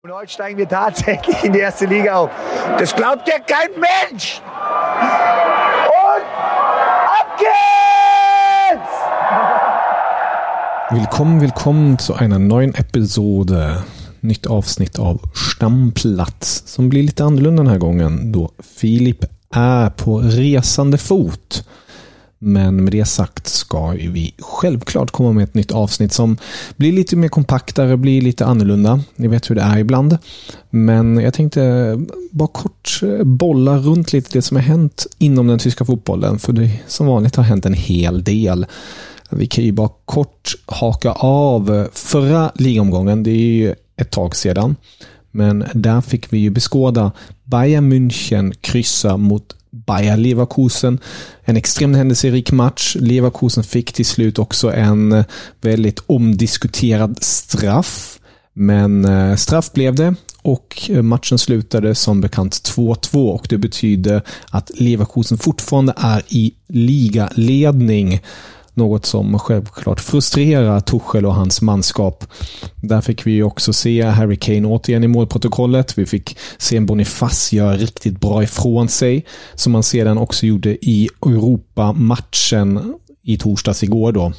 Und heute steigen wir tatsächlich in die erste Liga auf. Das glaubt ja kein Mensch. Und ab geht's! Willkommen, willkommen zu einer neuen episode. Nytt avsnitt av Stamplats som blir lite annorlunda den här gången då Filip är på resande fot. Men med det sagt ska vi självklart komma med ett nytt avsnitt som blir lite mer kompaktare, blir lite annorlunda. Ni vet hur det är ibland. Men jag tänkte bara kort eh, bolla runt lite det som har hänt inom den tyska fotbollen. För det som vanligt har hänt en hel del. Vi kan ju bara kort haka av förra ligomgången. Det är ju ett tag sedan. Men där fick vi ju beskåda Bayern München kryssa mot Bayer Leverkusen. En extremt händelserik match. Leverkusen fick till slut också en väldigt omdiskuterad straff. Men eh, straff blev det och matchen slutade som bekant 2-2 och det betyder att Leverkusen fortfarande är i ligaledning. Något som självklart frustrerar Tuchel och hans manskap. Där fick vi också se Harry Kane återigen i målprotokollet. Vi fick se en Boniface göra riktigt bra ifrån sig. Som man sedan också gjorde i Europa-matchen i torsdags igår då.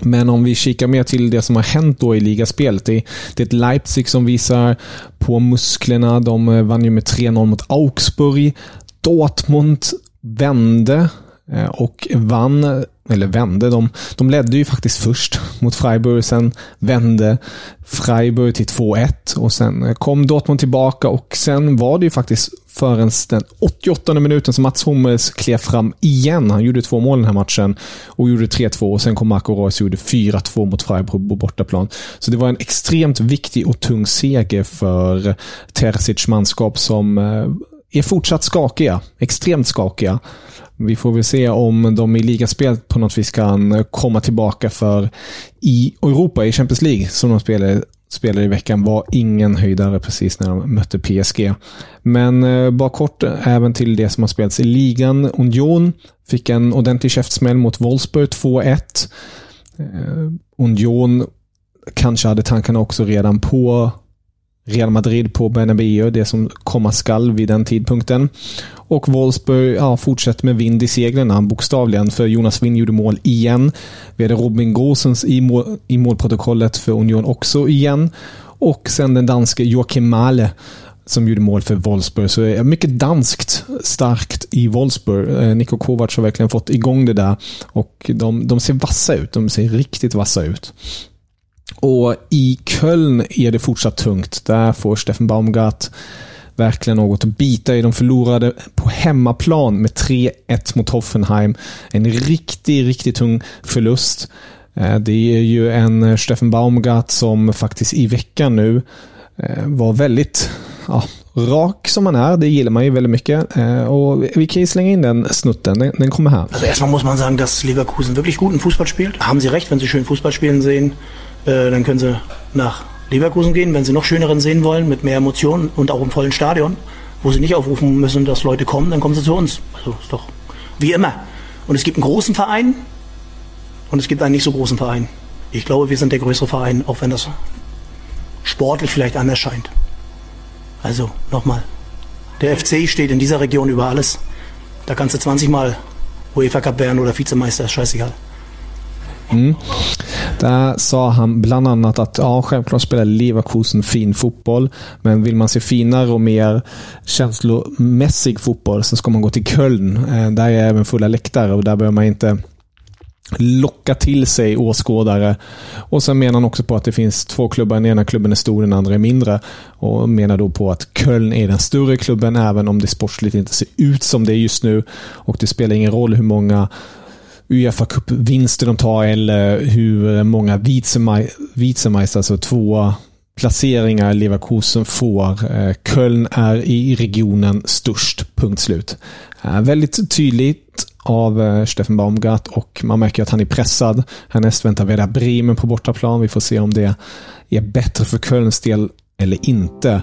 Men om vi kikar mer till det som har hänt då i ligaspelet. Det, det är ett Leipzig som visar på musklerna. De eh, vann ju med 3-0 mot Augsburg. Dortmund vände Eh, och vann eller vände, de, de ledde ju faktiskt först mot Freiburg. Sen vände Freiburg till 2-1 och sen eh, kom Dortmund tillbaka och sen var det ju faktiskt förrän den 88 minuten som Mats Hummels klev fram igen. Han gjorde två mål den här matchen och gjorde 3-2 och sen kom Marco Reus och gjorde 4-2 mot Freiburg på bortaplan. Så det var en extremt viktig och tung seger för Terzic manskap som eh, är fortsatt skakiga. Extremt skakiga. Vi får väl se om de i ligaspel på något vis kan komma tillbaka för i Europa, i Champions League, som de spelade, spelade i veckan, var ingen höjdare precis när de mötte PSG. Men eh, bara kort eh, även till det som har spelats i ligan. Union fick en ordentlig käftsmäll mot Wolfsburg 2-1. Eh, Union kanske hade tankarna också redan på Real Madrid på Bernabéu, det som komma skall vid den tidpunkten. Och Wolfsburg ja, fortsätter med vind i seglen, bokstavligen, för Jonas Wind gjorde mål igen. Vi hade Robin Gosens i, mål, i målprotokollet för Union också igen. Och sen den danske Joakim Male som gjorde mål för Wolfsburg. Så är mycket danskt starkt i Wolfsburg. Eh, Niko Kovac har verkligen fått igång det där. Och de, de ser vassa ut. De ser riktigt vassa ut. Och i Köln är det fortsatt tungt. Där får Steffen Baumgart verkligen något att bita i. De förlorade på hemmaplan med 3-1 mot Hoffenheim. En riktigt, riktigt tung förlust. Eh, det är ju en eh, Steffen Baumgart som faktiskt i veckan nu eh, var väldigt ja, rak som han är. Det gillar man ju väldigt mycket. Och vi kan ju slänga in den snutten. Den, den kommer här. Först erstmal muss man sagen, dass Leverkusen wirklich guten Fußball spielt. Haben Sie recht, wenn Sie schön Fußball spielen sehen, kan dann können Sie nach Leverkusen gehen, wenn Sie noch schöneren sehen wollen, mit mehr Emotionen und auch im vollen Stadion, wo Sie nicht aufrufen müssen, dass Leute kommen, dann kommen Sie zu uns. Also ist doch wie immer. Und es gibt einen großen Verein und es gibt einen nicht so großen Verein. Ich glaube, wir sind der größere Verein, auch wenn das sportlich vielleicht anders scheint. Also nochmal, der FC steht in dieser Region über alles. Da kannst du 20 Mal UEFA Cup werden oder Vizemeister, ist scheißegal. Mm. Där sa han bland annat att ja, självklart spelar Leverkusen fin fotboll, men vill man se finare och mer känslomässig fotboll så ska man gå till Köln. Eh, där är även fulla läktare och där behöver man inte locka till sig åskådare. Och sen menar han också på att det finns två klubbar. Den ena klubben är stor, den andra är mindre. Och menar då på att Köln är den större klubben, även om det sportsligt inte ser ut som det är just nu. Och det spelar ingen roll hur många Uefa Cup-vinster de tar eller hur många Vietsemeister, alltså två placeringar Leverkusen får. Eh, Köln är i regionen störst, punkt slut. Eh, väldigt tydligt av eh, Steffen Baumgart och man märker att han är pressad. Härnäst väntar Werder Bremen på bortaplan. Vi får se om det är bättre för Kölns del eller inte.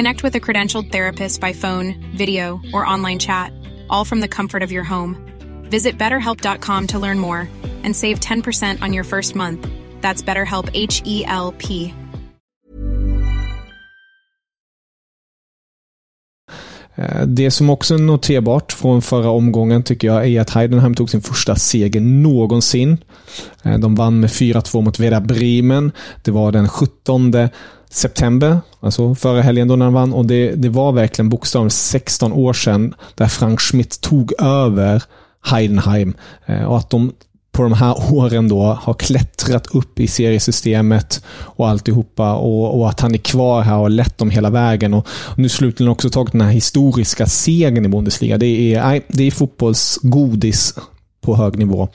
Connect with a credentialed therapist by phone, video, or online chat, all from the comfort of your home. Visit betterhelp.com to learn more and save 10% on your first month. That's BetterHelp H E L P. Eh, det som också är noterbart från förra omgången tycker jag är att Heidenheim tog sin första seger någonsin. Eh, de vann med 4-2 mot Werder Bremen. Det var den 17 september, alltså förra helgen då när han vann. Och det, det var verkligen bokstavligen 16 år sedan där Frank Schmidt tog över Heidenheim. Eh, och att de på de här åren då har klättrat upp i seriesystemet och alltihopa och, och att han är kvar här och har lett dem hela vägen. Och, och nu slutligen också tagit den här historiska segern i Bundesliga. Det är, det är fotbollsgodis på hög nivå.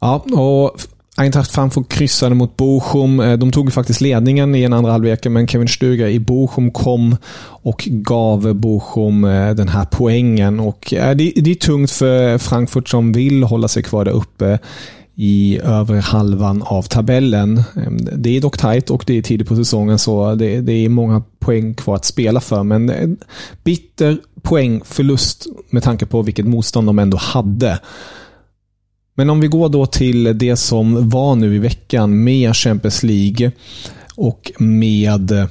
Ja, och Eintracht Frankfurt kryssade mot Bochum. Eh, de tog faktiskt ledningen i en andra halvlek, men Kevin Stuga i Bochum kom och gav Bochum eh, den här poängen. Och eh, det, är tungt för Frankfurt som vill hålla sig kvar där uppe i övre halvan av tabellen. Ehm, det är dock tajt och det är tidigt på säsongen så det, det, är många poäng kvar att spela för. Men bitter poängförlust med tanke på vilket motstånd de ändå hade. Men om vi går då till det som var nu i veckan med Champions League och med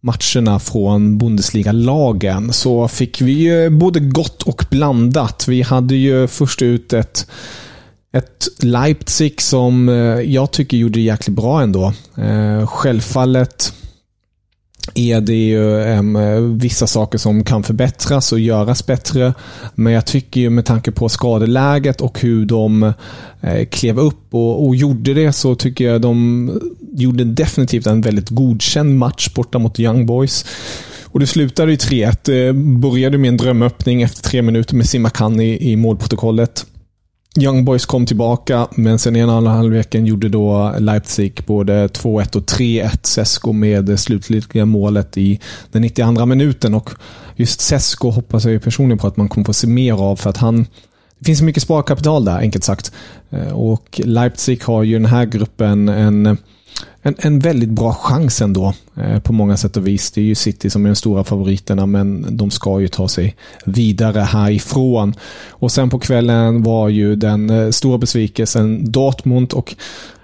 matcherna från Bundesliga-lagen så fick vi ju både gott och blandat. Vi hade ju först ut ett, ett Leipzig som eh, jag tycker gjorde det jäkligt bra ändå. Eh, självfallet är det ju um, vissa saker som kan förbättras och göras bättre. Men jag tycker ju med tanke på skadeläget och hur de uh, klev upp och, och, gjorde det så tycker jag de gjorde definitivt en väldigt godkänd match borta mot Young Boys. Och det slutade i 3-1. Eh, började med en drömöppning efter tre minuter med Simakan i, i målprotokollet. Young Boys kom tillbaka, men sen i en andra halvleken gjorde då Leipzig både 2-1 och 3-1. Sesko med det slutliga målet i den 92 minuten. Och just Sesko hoppas jag personligen på att man kommer få se mer av, för att han det finns mycket sparkapital där, enkelt sagt. Eh, och Leipzig har ju den här gruppen en en, en väldigt bra chans ändå eh, på många sätt och vis. Det är ju City som är de stora favoriterna men de ska ju ta sig vidare härifrån. Och sen på kvällen var ju den eh, stora besvikelsen Dortmund och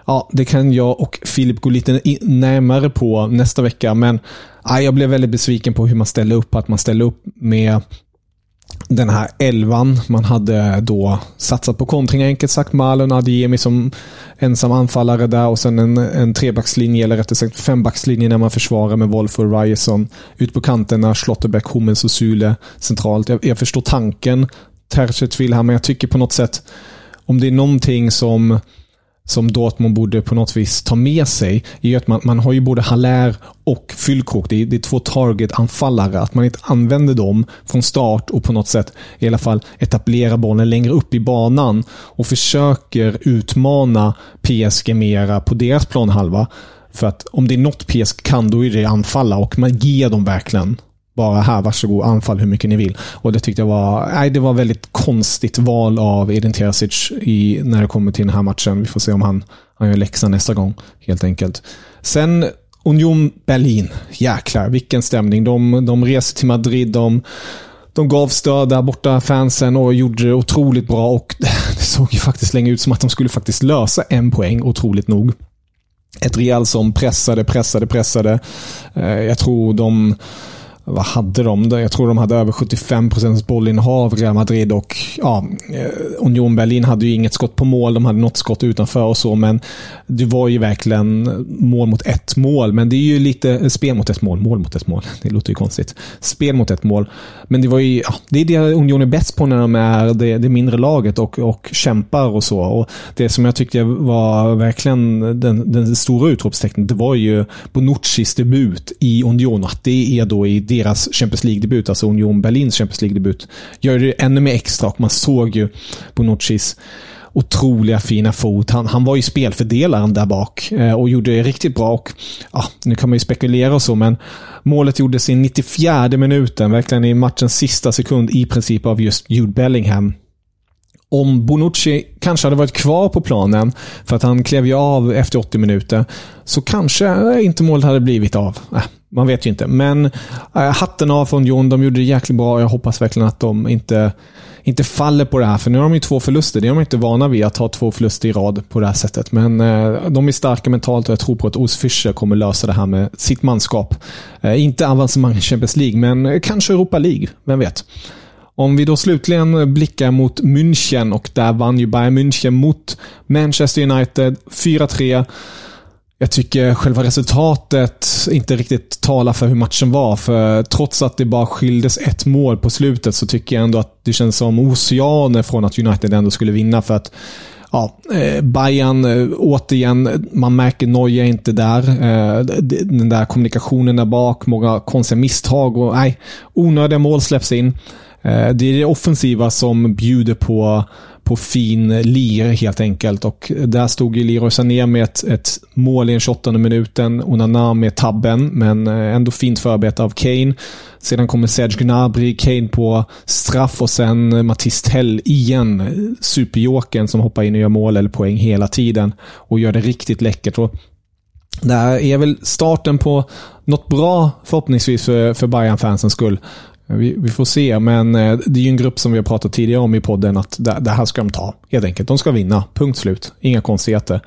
ja, det kan jag och Filip gå lite närmare på nästa vecka men ja, jag blev väldigt besviken på hur man ställde upp. Att man ställde upp med den här elvan. Man hade då satsat på kontring, enkelt sagt. Malon Adiemi som ensam anfallare där och sen en, en trebackslinje, eller rättare sagt fembackslinje när man försvarar med Wolf och Ryerson. Ut på kanterna, Schlotterbeck, Hummels och Sule centralt. Jag, jag förstår tanken. Tercet vill här, men jag tycker på något sätt om det är någonting som som Dortmund borde på något vis ta med sig är att man, man har ju både Haller och Fyllkrok. Det är, det är två target-anfallare. Att man inte använder dem från start och på något sätt i alla fall etablerar bollen längre upp i banan och försöker utmana PSG mera på deras planhalva. För att om det är något PSG kan, då är det anfalla och man ger dem verkligen bara här, varsågod, anfall hur mycket ni vill. Och det tyckte jag var, nej, det var väldigt konstigt val av Edin Terzic i, när det kommer till den här matchen. Vi får se om han, han gör läxan nästa gång, helt enkelt. Sen Union Berlin. Jäklar, vilken stämning. De, de reser till Madrid. De, de gav stöd där borta, fansen, och gjorde det otroligt bra. Och Det såg ju faktiskt länge ut som att de skulle faktiskt lösa en poäng, otroligt nog. Ett Real som pressade, pressade, pressade. Eh, jag tror de vad hade de? Jag tror de hade över 75 procents bollinnehav, Real Madrid. Och ja, eh, Union Berlin hade ju inget skott på mål. De hade något skott utanför och så, men det var ju verkligen mål mot ett mål. Men det är ju lite eh, spel mot ett mål. Mål mot ett mål. Det låter ju konstigt. Spel mot ett mål. Men det var ju, ja, det är det Union är bäst på när de är det, det mindre laget och, och kämpar och så. Och Det som jag tyckte var verkligen den, den stora utropstecknet, det var ju Bonuccis debut i Union. Att det är då i deras Champions League-debut, alltså Union Berlins Champions League-debut, gör det ännu mer extra och man såg ju Bonuccis otroliga fina fot. Han, han var ju spelfördelaren där bak eh, och gjorde det riktigt bra. Och, ja, nu kan man ju spekulera och så, men målet gjordes i 94 minuten, verkligen i matchens sista sekund i princip av just Jude Bellingham. Om Bonucci kanske hade varit kvar på planen, för att han klev ju av efter 80 minuter, så kanske inte målet hade blivit av. Äh, man vet ju inte. Men äh, hatten av från Jon. De gjorde det jäkligt bra. Jag hoppas verkligen att de inte, inte faller på det här. För nu har de ju två förluster. Det är de inte vana vid, att ha två förluster i rad på det här sättet. Men äh, de är starka mentalt och jag tror på att Urs Fischer kommer lösa det här med sitt manskap. Äh, inte avancemang i Champions League, men kanske Europa League. Vem vet? Om vi då slutligen blickar mot München och där vann ju Bayern München mot Manchester United 4-3. Jag tycker själva resultatet inte riktigt talar för hur matchen var. För trots att det bara skildes ett mål på slutet så tycker jag ändå att det känns som oceaner från att United ändå skulle vinna. För att ja, eh, Bayern, eh, återigen, man märker Neuer inte där. Eh, den där kommunikationen där bak, många konstiga misstag och nej, onödiga mål släpps in. Eh, det är det offensiva som bjuder på på fin lir helt enkelt. Och där stod ju Leroy Sané med ett, ett mål i den 28 minuten. Onana med tabben, men eh, ändå fint förarbete av Kane. Sedan kommer Serge Gnabry, Kane på straff och sen Matisse Tell igen. Superjokern som hoppar in och gör mål eller poäng hela tiden och gör det riktigt läckert. Och det här är väl starten på något bra förhoppningsvis för, för Bayern-fansens skull. Vi, vi, får se, men eh, det är ju en grupp som vi har pratat tidigare om i podden att det, det här ska de ta. Helt enkelt. De ska vinna. Punkt slut. Inga konstigheter.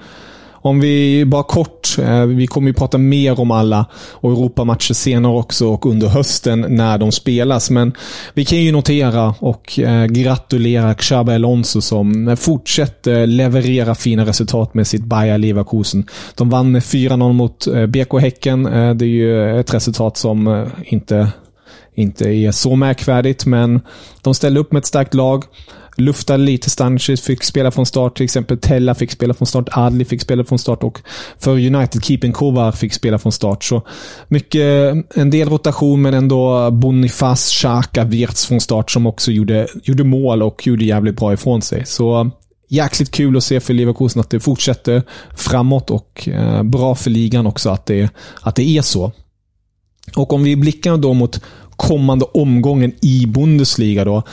Om vi bara kort, eh, vi kommer ju prata mer om alla och Europamatcher senare också och under hösten när de spelas. Men vi kan ju notera och eh, gratulera Xabi Alonso som fortsätter leverera fina resultat med sitt Bayer Leverkusen. De vann med 4-0 mot BK Häcken. Det är ju ett resultat som inte inte är så märkvärdigt, men de ställde upp med ett starkt lag. Luftade lite. Stanisic fick spela från start. Till exempel Tella fick spela från start. Adli fick spela från start och för United, Keeping Kovar fick spela från start. Så mycket, en del rotation, men ändå Bonifaz, Xhaka, Wirtz från start som också gjorde, gjorde mål och gjorde jävligt bra ifrån sig. Så jäkligt kul att se för Leverkusen att det fortsätter framåt och eh, bra för ligan också att det, att det är så. Och om vi blickar då mot kommande omgången i Bundesliga då,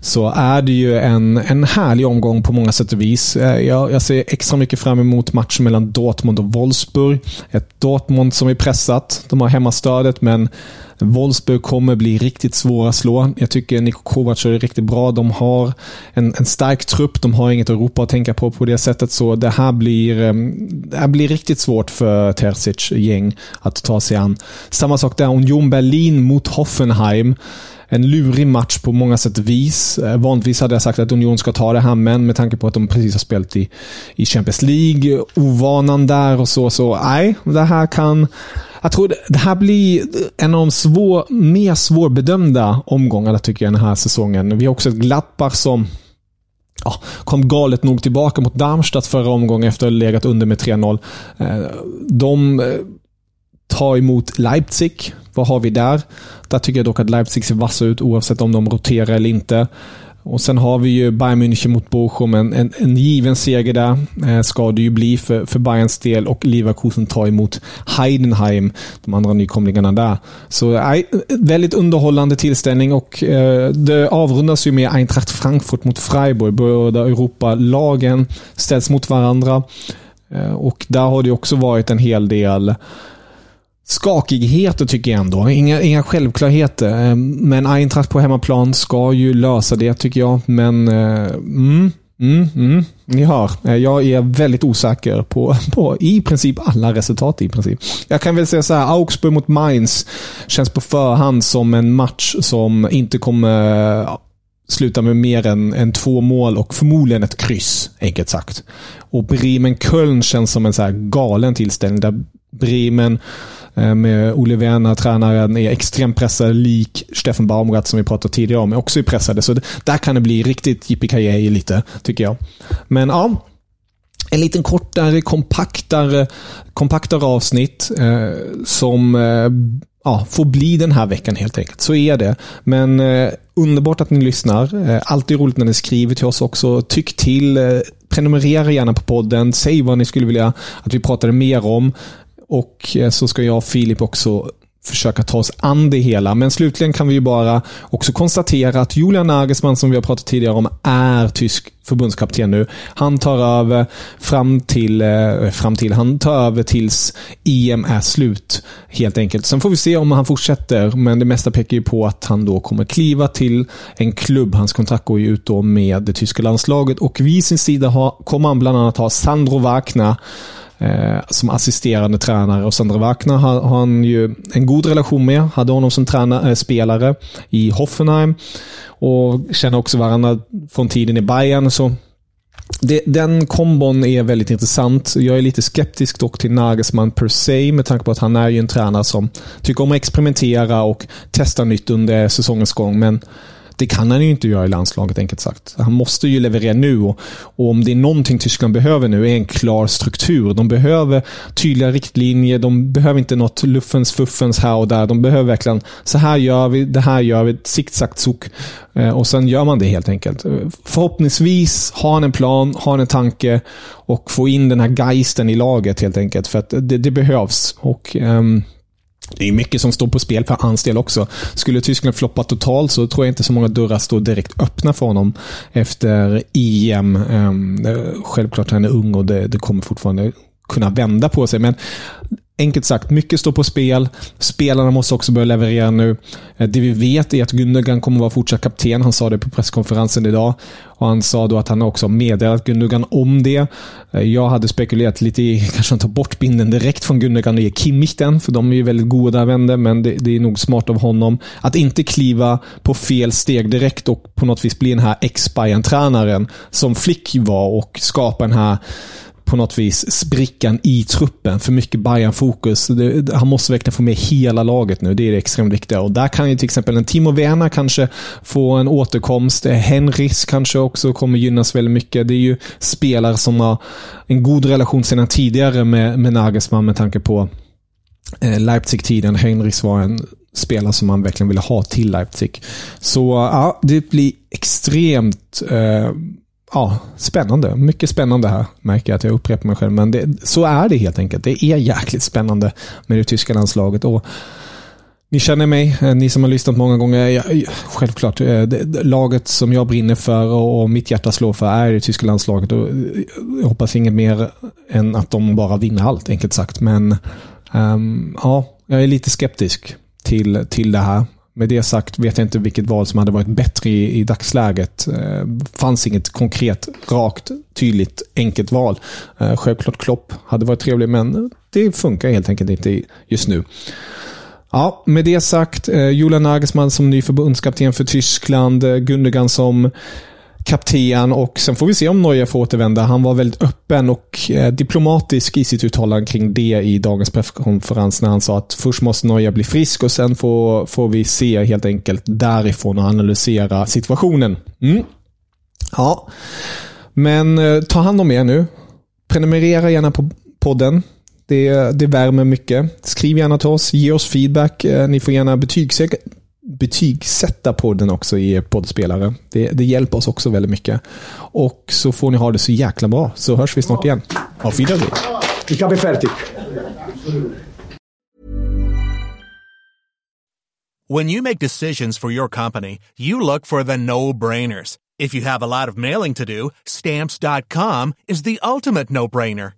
så är det ju en, en härlig omgång på många sätt och vis. Eh, jag, jag ser extra mycket fram emot matchen mellan Dortmund och Wolfsburg. Ett Dortmund som är pressat. De har hemmastödet, men Wolfsburg kommer bli riktigt svåra att slå. Jag tycker Niko Kovac är riktigt bra. De har en, en stark trupp. De har inget Europa att tänka på på det sättet. Så det här blir, eh, det här blir riktigt svårt för Terzic gäng att ta sig an. Samma sak där. Union Berlin mot Hoffenheim en lurig match på många sätt och vis. Eh, vanligtvis hade jag sagt att Union ska ta det här, men med tanke på att de precis har spelat i, i Champions League, ovanan där och så, så nej, det här kan jag tror det här blir en av de svår, mer svårbedömda omgångarna tycker jag den här säsongen. Vi har också ett Gladbach som ja, kom galet nog tillbaka mot Darmstadt förra omgången efter att ha legat under med 3-0. Eh, de eh, Ta emot Leipzig. Vad har vi där? Där tycker jag dock att Leipzig ser vassa ut oavsett om de roterar eller inte. Och sen har vi ju Bayern München mot Bochum. En, en, en given seger där eh, ska det ju bli för, för Bayerns del och Leverkusen tar emot Heidenheim, de andra nykomlingarna där. Så eh, väldigt underhållande tillställning och eh, det avrundas ju med Eintracht Frankfurt mot Freiburg. Båda Europa-lagen ställs mot varandra. Eh, och där har det också varit en hel del skakigheter tycker jag ändå. Inga, inga självklarheter. Eh, men Eintracht på hemmaplan ska ju lösa det tycker jag. Men eh, mm, mm, mm, ni hör. Eh, jag är väldigt osäker på, på i princip alla resultat. i princip. Jag kan väl säga så här. Augsburg mot Mainz känns på förhand som en match som inte kommer sluta med mer än, än två mål och förmodligen ett kryss, enkelt sagt. Och Bremen-Köln känns som en så galen tillställning där Bremen Eh, med Olle Werner, tränaren, är extremt pressad, lik Steffen Baumgart som vi pratade tidigare om, är också pressade. Så där kan det bli riktigt yippee lite, tycker jag. Men ja, en liten kortare, kompaktare, kompaktare avsnitt eh, som eh, ja, får bli den här veckan helt enkelt. Så är det. Men eh, underbart att ni lyssnar. Eh, alltid roligt när ni skriver till oss också. Tyck till. Eh, prenumerera gärna på podden. Säg vad ni skulle vilja att vi pratade mer om. Och eh, så ska jag och Filip också försöka ta oss an det hela. Men slutligen kan vi ju bara också konstatera att Julian Nagelsmann, som vi har pratat tidigare om, är tysk förbundskapten nu. Han tar över fram till, eh, fram till, han tar över tills EM är slut, helt enkelt. Sen får vi se om han fortsätter, men det mesta pekar ju på att han då kommer kliva till en klubb. Hans kontrakt går ju ut då med det tyska landslaget och vid sin sida har, kommer han bland annat ha Sandro Wagner eh, som assisterande tränare. Och Sandra Wagner har, har, han ju en god relation med. Hade honom som tränare, eh, spelare i Hoffenheim. Och känner också varandra från tiden i Bayern. Så det, den kombon är väldigt intressant. Jag är lite skeptisk dock till Nagelsmann per se med tanke på att han är ju en tränare som tycker om att experimentera och testa nytt under säsongens gång. Men det kan han ju inte göra i landslaget, enkelt sagt. Han måste ju leverera nu och, och, om det är någonting Tyskland behöver nu är en klar struktur. De behöver tydliga riktlinjer. De behöver inte något luffens fuffens här och där. De behöver verkligen, så här gör vi, det här gör vi, sikt, sagt, eh, och sen gör man det helt enkelt. Förhoppningsvis har han en plan, har han en tanke och få in den här geisten i laget helt enkelt. För att det, det behövs. Och um, det är mycket som står på spel för hans del också. Skulle Tyskland floppa totalt så tror jag inte så många dörrar står direkt öppna för honom efter EM. Ehm, självklart han är ung och det, det kommer fortfarande kunna vända på sig. Men enkelt sagt, mycket står på spel. Spelarna måste också börja leverera nu. Eh, det vi vet är att Gundogan kommer att vara fortsatt kapten. Han sa det på presskonferensen idag. Och Han sa då att han också meddelat Gundogan om det. Eh, jag hade spekulerat lite i kanske att ta bort binden direkt från Gundogan och ge Kimmich den, för de är ju väldigt goda vänner, men det, det, är nog smart av honom att inte kliva på fel steg direkt och på något vis bli den här ex tränaren som Flick var och skapa den här på något vis sprickan i truppen. För mycket bayern fokus Han måste verkligen få med hela laget nu. Det är det extremt viktiga. Och där kan ju till exempel en Timo Werner kanske få en återkomst. Eh, Henris kanske också kommer gynnas väldigt mycket. Det är ju spelare som har en god relation sedan tidigare med, med Nagelsmann med tanke på eh, Leipzig-tiden. Henris var en spelare som man verkligen ville ha till Leipzig. Så ja, det blir extremt eh, ja, spännande. Mycket spännande här, märker jag att jag upprepar mig själv. Men det, så är det helt enkelt. Det är jäkligt spännande med det tyska landslaget. Och ni känner mig, eh, ni som har lyssnat många gånger. Jag, självklart, eh, det, laget som jag brinner för och mitt hjärta slår för är det tyska landslaget. Och eh, jag hoppas inget mer än att de bara vinner allt, enkelt sagt. Men um, ja, jag är lite skeptisk till, till det här. Med det sagt vet jag inte vilket val som hade varit bättre i, i dagsläget. Eh, fanns inget konkret, rakt, tydligt, enkelt val. Eh, självklart Klopp hade varit trevlig, men det funkar helt enkelt inte just nu. Ja, med det sagt, eh, Julian Nagelsmann som ny förbundskapten för Tyskland, eh, Gundogan som kapten och sen får vi se om Neuer får återvända. Han var väldigt öppen och eh, diplomatisk i sitt uttalande kring det i dagens presskonferens när han sa att först måste Neuer bli frisk och sen får, får vi se helt enkelt därifrån och analysera situationen. Mm. Ja, men eh, ta hand om er nu. Prenumerera gärna på podden. Det, det värmer mycket. Skriv gärna till oss, ge oss feedback. Eh, ni får gärna betygsätta betygsätta podden också i er poddspelare. Det, det hjälper oss också väldigt mycket. Och så får ni ha det så jäkla bra, så hörs vi snart igen. Auf Wiedersehen! Ich habe fertig. When you make decisions for your company, you look for the no-brainers. If you have a lot of mailing to do, stamps.com is the ultimate no-brainer.